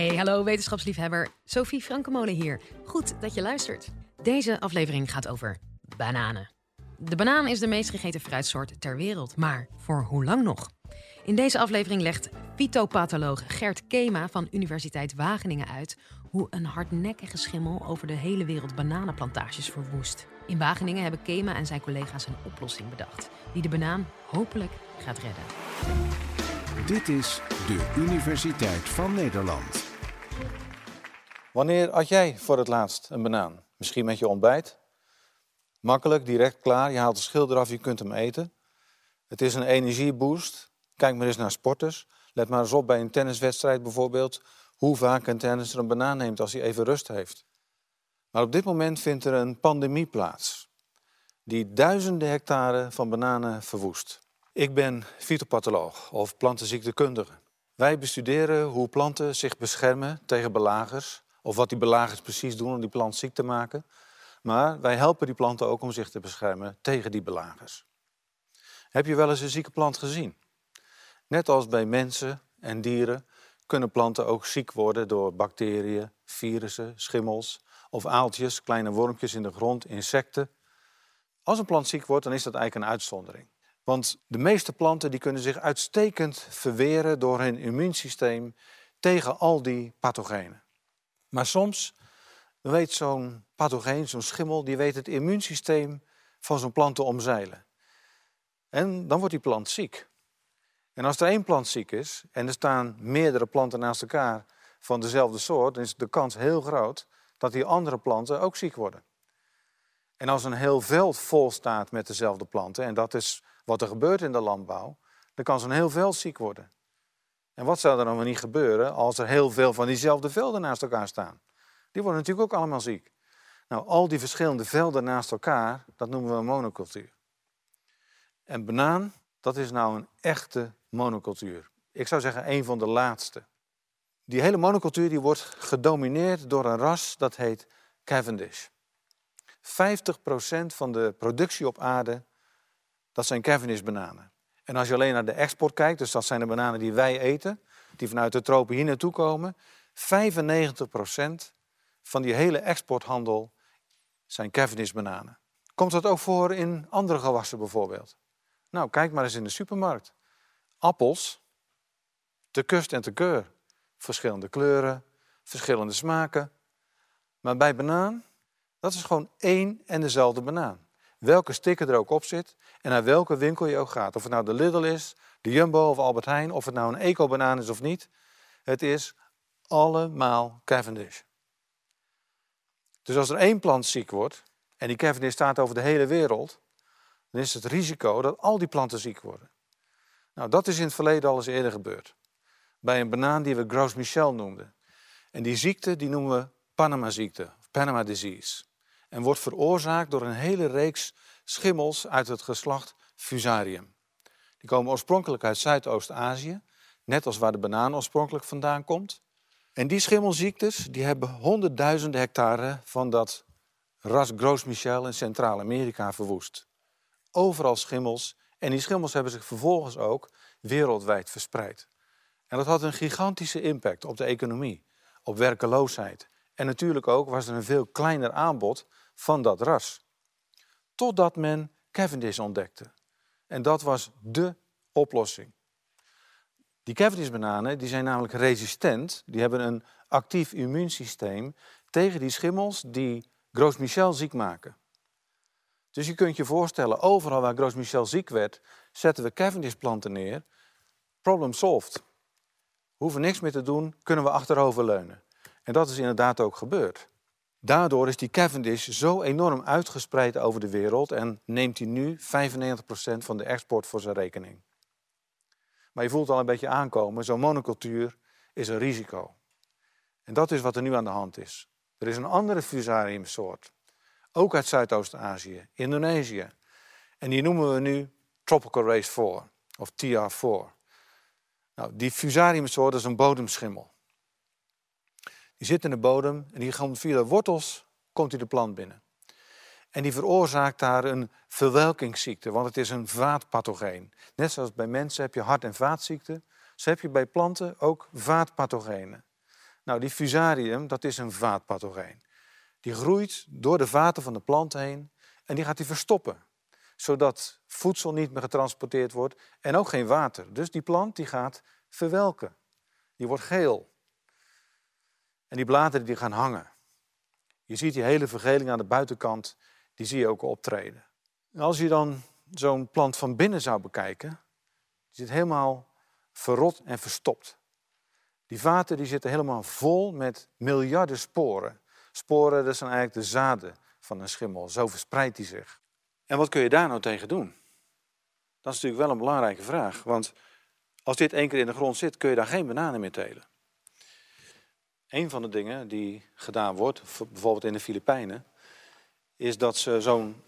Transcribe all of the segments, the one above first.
Hey, hallo wetenschapsliefhebber. Sophie Frankemolen hier. Goed dat je luistert. Deze aflevering gaat over bananen. De banaan is de meest gegeten fruitsoort ter wereld, maar voor hoe lang nog? In deze aflevering legt fytopatholoog Gert Kema van Universiteit Wageningen uit hoe een hardnekkige schimmel over de hele wereld bananenplantages verwoest. In Wageningen hebben Kema en zijn collega's een oplossing bedacht die de banaan hopelijk gaat redden. Dit is de Universiteit van Nederland. Wanneer at jij voor het laatst een banaan? Misschien met je ontbijt? Makkelijk, direct klaar. Je haalt de schil eraf, je kunt hem eten. Het is een energieboost. Kijk maar eens naar sporters. Let maar eens op bij een tenniswedstrijd bijvoorbeeld. Hoe vaak een tennisser een banaan neemt als hij even rust heeft. Maar op dit moment vindt er een pandemie plaats. Die duizenden hectare van bananen verwoest. Ik ben fytopatholoog of plantenziektekundige. Wij bestuderen hoe planten zich beschermen tegen belagers. Of wat die belagers precies doen om die plant ziek te maken. Maar wij helpen die planten ook om zich te beschermen tegen die belagers. Heb je wel eens een zieke plant gezien? Net als bij mensen en dieren kunnen planten ook ziek worden door bacteriën, virussen, schimmels of aaltjes, kleine wormpjes in de grond, insecten. Als een plant ziek wordt, dan is dat eigenlijk een uitzondering. Want de meeste planten die kunnen zich uitstekend verweren door hun immuunsysteem tegen al die pathogenen. Maar soms weet zo'n pathogeen, zo'n schimmel, die weet het immuunsysteem van zo'n plant te omzeilen. En dan wordt die plant ziek. En als er één plant ziek is en er staan meerdere planten naast elkaar van dezelfde soort, dan is de kans heel groot dat die andere planten ook ziek worden. En als een heel veld vol staat met dezelfde planten, en dat is wat er gebeurt in de landbouw, dan kan zo'n heel veld ziek worden. En wat zou er dan wel niet gebeuren als er heel veel van diezelfde velden naast elkaar staan? Die worden natuurlijk ook allemaal ziek. Nou, al die verschillende velden naast elkaar, dat noemen we een monocultuur. En banaan, dat is nou een echte monocultuur. Ik zou zeggen een van de laatste. Die hele monocultuur die wordt gedomineerd door een ras dat heet Cavendish. 50% van de productie op aarde, dat zijn Cavendish bananen. En als je alleen naar de export kijkt, dus dat zijn de bananen die wij eten, die vanuit de tropen hier naartoe komen, 95% van die hele exporthandel zijn Cavendish bananen. Komt dat ook voor in andere gewassen bijvoorbeeld? Nou, kijk maar eens in de supermarkt. Appels, te kust en te keur. Verschillende kleuren, verschillende smaken. Maar bij banaan, dat is gewoon één en dezelfde banaan. Welke sticker er ook op zit en naar welke winkel je ook gaat. Of het nou de Lidl is, de Jumbo of Albert Heijn, of het nou een eco-banaan is of niet. Het is allemaal Cavendish. Dus als er één plant ziek wordt, en die Cavendish staat over de hele wereld, dan is het risico dat al die planten ziek worden. Nou, dat is in het verleden al eens eerder gebeurd. Bij een banaan die we Gros Michel noemden. En die ziekte die noemen we Panama-ziekte, of Panama disease. En wordt veroorzaakt door een hele reeks schimmels uit het geslacht Fusarium. Die komen oorspronkelijk uit Zuidoost-Azië, net als waar de banaan oorspronkelijk vandaan komt. En die schimmelziektes die hebben honderdduizenden hectare van dat ras Gros Michel in Centraal-Amerika verwoest. Overal schimmels en die schimmels hebben zich vervolgens ook wereldwijd verspreid. En dat had een gigantische impact op de economie, op werkeloosheid. En natuurlijk ook was er een veel kleiner aanbod van dat ras. Totdat men Cavendish ontdekte. En dat was dé oplossing. Die Cavendish-bananen die zijn namelijk resistent. Die hebben een actief immuunsysteem tegen die schimmels die Gros Michel ziek maken. Dus je kunt je voorstellen, overal waar Gros Michel ziek werd, zetten we Cavendish-planten neer. Problem solved. Hoeven niks meer te doen, kunnen we achteroverleunen. En dat is inderdaad ook gebeurd. Daardoor is die Cavendish zo enorm uitgespreid over de wereld en neemt hij nu 95% van de export voor zijn rekening. Maar je voelt al een beetje aankomen, zo'n monocultuur is een risico. En dat is wat er nu aan de hand is. Er is een andere fusariumsoort, ook uit Zuidoost-Azië, Indonesië. En die noemen we nu Tropical Race 4, of TR4. Nou, die fusariumsoort is een bodemschimmel. Die zit in de bodem en die komt via de wortels komt hij de plant binnen. En die veroorzaakt daar een verwelkingsziekte, want het is een vaatpathogeen. Net zoals bij mensen heb je hart- en vaatziekten, zo heb je bij planten ook vaatpathogenen. Nou, die fusarium, dat is een vaatpathogeen. Die groeit door de vaten van de plant heen en die gaat die verstoppen. Zodat voedsel niet meer getransporteerd wordt en ook geen water. Dus die plant die gaat verwelken. Die wordt geel. En die bladeren die gaan hangen. Je ziet die hele vergeling aan de buitenkant, die zie je ook optreden. als je dan zo'n plant van binnen zou bekijken, die zit helemaal verrot en verstopt. Die vaten die zitten helemaal vol met miljarden sporen. Sporen, dat zijn eigenlijk de zaden van een schimmel. Zo verspreidt die zich. En wat kun je daar nou tegen doen? Dat is natuurlijk wel een belangrijke vraag. Want als dit één keer in de grond zit, kun je daar geen bananen meer telen. Een van de dingen die gedaan wordt, bijvoorbeeld in de Filipijnen, is dat ze zo'n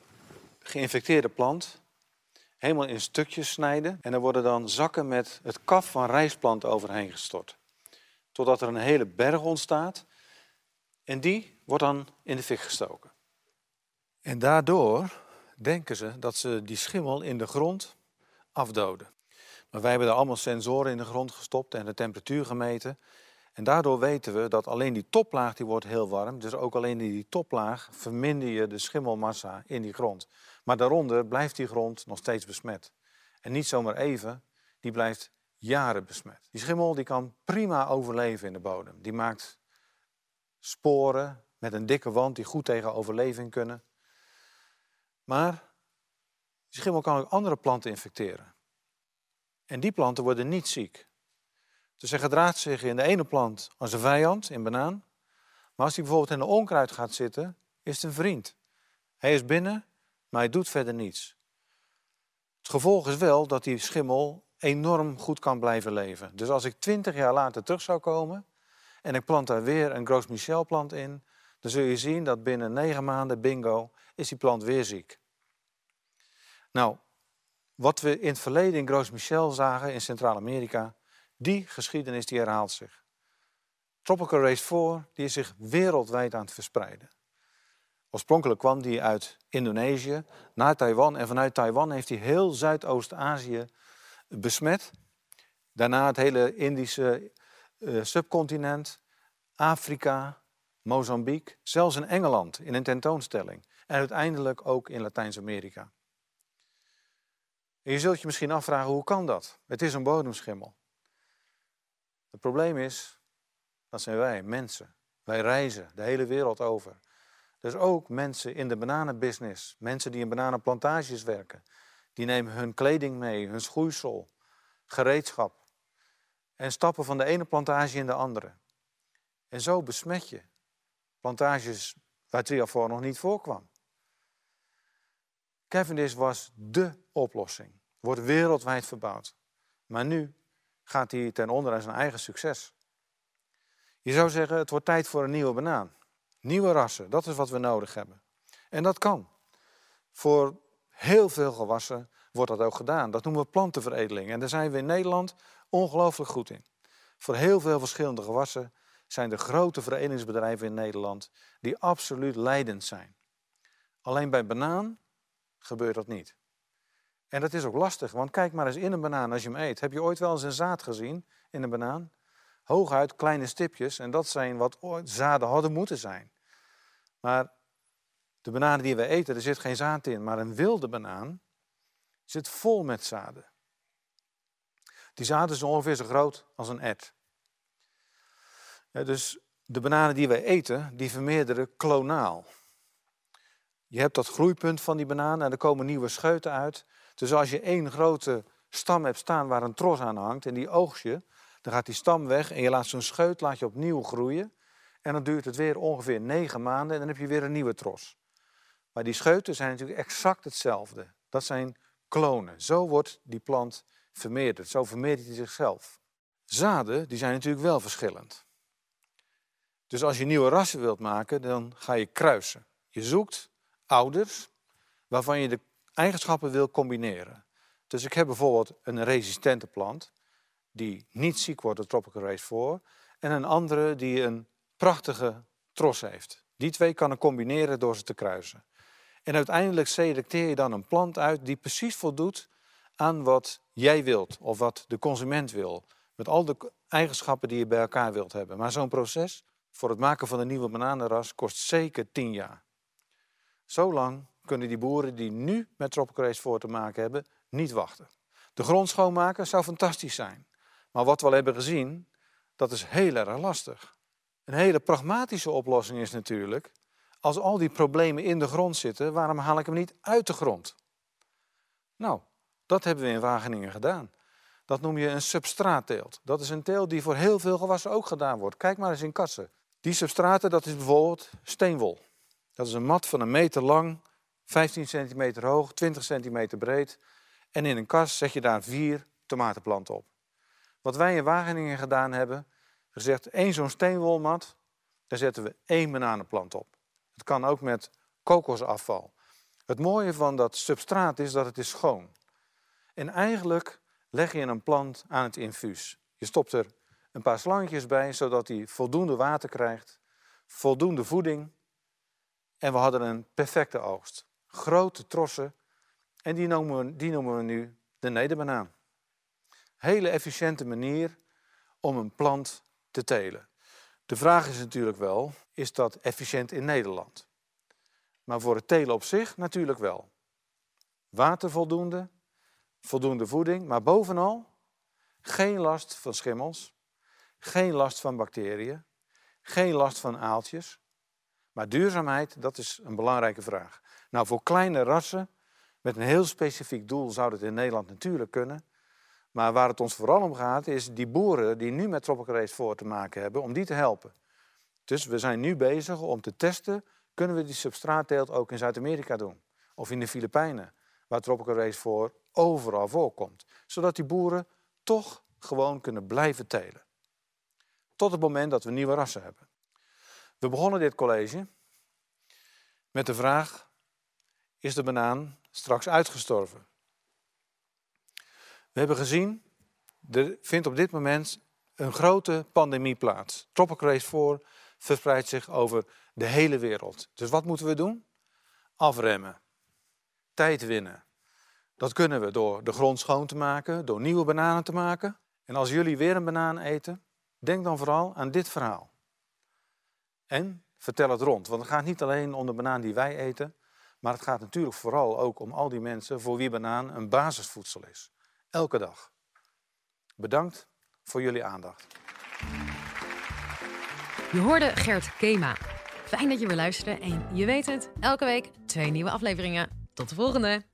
geïnfecteerde plant helemaal in stukjes snijden. En er worden dan zakken met het kaf van rijstplant overheen gestort. Totdat er een hele berg ontstaat. En die wordt dan in de fik gestoken. En daardoor denken ze dat ze die schimmel in de grond afdoden. Maar wij hebben er allemaal sensoren in de grond gestopt en de temperatuur gemeten. En daardoor weten we dat alleen die toplaag die wordt heel warm. Dus ook alleen in die toplaag verminder je de schimmelmassa in die grond. Maar daaronder blijft die grond nog steeds besmet. En niet zomaar even, die blijft jaren besmet. Die schimmel die kan prima overleven in de bodem. Die maakt sporen met een dikke wand die goed tegen overleving kunnen. Maar die schimmel kan ook andere planten infecteren. En die planten worden niet ziek. Dus hij gedraagt zich in de ene plant als een vijand, in banaan. Maar als hij bijvoorbeeld in de onkruid gaat zitten, is het een vriend. Hij is binnen, maar hij doet verder niets. Het gevolg is wel dat die schimmel enorm goed kan blijven leven. Dus als ik twintig jaar later terug zou komen en ik plant daar weer een Gros Michel plant in, dan zul je zien dat binnen negen maanden, bingo, is die plant weer ziek. Nou, wat we in het verleden in Gros Michel zagen in Centraal-Amerika, die geschiedenis die herhaalt zich. Tropical Race 4 die is zich wereldwijd aan het verspreiden. Oorspronkelijk kwam die uit Indonesië naar Taiwan en vanuit Taiwan heeft hij heel Zuidoost-Azië besmet. Daarna het hele Indische uh, subcontinent, Afrika, Mozambique, zelfs in Engeland in een tentoonstelling. En uiteindelijk ook in Latijns-Amerika. je zult je misschien afvragen, hoe kan dat? Het is een bodemschimmel. Het probleem is, dat zijn wij, mensen. Wij reizen de hele wereld over. Dus ook mensen in de bananenbusiness, mensen die in bananenplantages werken, die nemen hun kleding mee, hun schoeisel, gereedschap. En stappen van de ene plantage in de andere. En zo besmet je plantages waar triafor nog niet voorkwam. Cavendish was dé oplossing. Wordt wereldwijd verbouwd. Maar nu gaat hij ten onder aan zijn eigen succes. Je zou zeggen, het wordt tijd voor een nieuwe banaan. Nieuwe rassen, dat is wat we nodig hebben. En dat kan. Voor heel veel gewassen wordt dat ook gedaan. Dat noemen we plantenveredeling. En daar zijn we in Nederland ongelooflijk goed in. Voor heel veel verschillende gewassen zijn er grote veredelingsbedrijven in Nederland die absoluut leidend zijn. Alleen bij banaan gebeurt dat niet. En dat is ook lastig, want kijk maar eens in een banaan als je hem eet. Heb je ooit wel eens een zaad gezien in een banaan? Hooguit kleine stipjes en dat zijn wat zaden hadden moeten zijn. Maar de bananen die we eten, er zit geen zaad in, maar een wilde banaan zit vol met zaden. Die zaden zijn ongeveer zo groot als een ert. dus de bananen die wij eten, die vermeerderen klonaal. Je hebt dat groeipunt van die banaan en er komen nieuwe scheuten uit. Dus als je één grote stam hebt staan waar een tros aan hangt en die oogst je, dan gaat die stam weg en je laat zo'n scheut laat je opnieuw groeien. En dan duurt het weer ongeveer negen maanden en dan heb je weer een nieuwe tros. Maar die scheuten zijn natuurlijk exact hetzelfde. Dat zijn klonen. Zo wordt die plant vermeerderd. Zo vermeerdert hij zichzelf. Zaden die zijn natuurlijk wel verschillend. Dus als je nieuwe rassen wilt maken, dan ga je kruisen. Je zoekt ouders waarvan je de eigenschappen wil combineren. Dus ik heb bijvoorbeeld een resistente plant die niet ziek wordt door Tropical Race 4 en een andere die een prachtige tros heeft. Die twee kan ik combineren door ze te kruisen. En uiteindelijk selecteer je dan een plant uit die precies voldoet aan wat jij wilt of wat de consument wil. Met al de eigenschappen die je bij elkaar wilt hebben. Maar zo'n proces voor het maken van een nieuwe bananenras kost zeker 10 jaar. Zo lang kunnen die boeren die nu met Tropical Race voor te maken hebben, niet wachten. De grond schoonmaken zou fantastisch zijn. Maar wat we al hebben gezien, dat is heel erg lastig. Een hele pragmatische oplossing is natuurlijk, als al die problemen in de grond zitten, waarom haal ik hem niet uit de grond? Nou, dat hebben we in Wageningen gedaan. Dat noem je een substraatteelt. Dat is een teelt die voor heel veel gewassen ook gedaan wordt. Kijk maar eens in kassen. Die substraten, dat is bijvoorbeeld steenwol. Dat is een mat van een meter lang, 15 centimeter hoog, 20 centimeter breed. En in een kas zet je daar vier tomatenplanten op. Wat wij in Wageningen gedaan hebben, gezegd één zo'n steenwolmat, daar zetten we één bananenplant op. Het kan ook met kokosafval. Het mooie van dat substraat is dat het is schoon. En eigenlijk leg je een plant aan het infuus. Je stopt er een paar slangetjes bij, zodat hij voldoende water krijgt, voldoende voeding. En we hadden een perfecte oogst. Grote trossen. En die noemen we, die noemen we nu de nederbanaan. Hele efficiënte manier om een plant te telen. De vraag is natuurlijk wel, is dat efficiënt in Nederland? Maar voor het telen op zich natuurlijk wel. Water voldoende, voldoende voeding, maar bovenal geen last van schimmels, geen last van bacteriën, geen last van aaltjes. Maar duurzaamheid, dat is een belangrijke vraag. Nou, voor kleine rassen met een heel specifiek doel zou dat in Nederland natuurlijk kunnen. Maar waar het ons vooral om gaat, is die boeren die nu met Tropical Race voor te maken hebben, om die te helpen. Dus we zijn nu bezig om te testen, kunnen we die substraatteelt ook in Zuid-Amerika doen? Of in de Filipijnen, waar Tropical Race voor overal voorkomt. Zodat die boeren toch gewoon kunnen blijven telen. Tot het moment dat we nieuwe rassen hebben. We begonnen dit college met de vraag, is de banaan straks uitgestorven? We hebben gezien, er vindt op dit moment een grote pandemie plaats. Tropical Race 4 verspreidt zich over de hele wereld. Dus wat moeten we doen? Afremmen. Tijd winnen. Dat kunnen we door de grond schoon te maken, door nieuwe bananen te maken. En als jullie weer een banaan eten, denk dan vooral aan dit verhaal. En vertel het rond, want het gaat niet alleen om de banaan die wij eten, maar het gaat natuurlijk vooral ook om al die mensen voor wie banaan een basisvoedsel is elke dag. Bedankt voor jullie aandacht. Je hoorde Gert Kema. Fijn dat je weer luisterde en je weet het, elke week twee nieuwe afleveringen. Tot de volgende!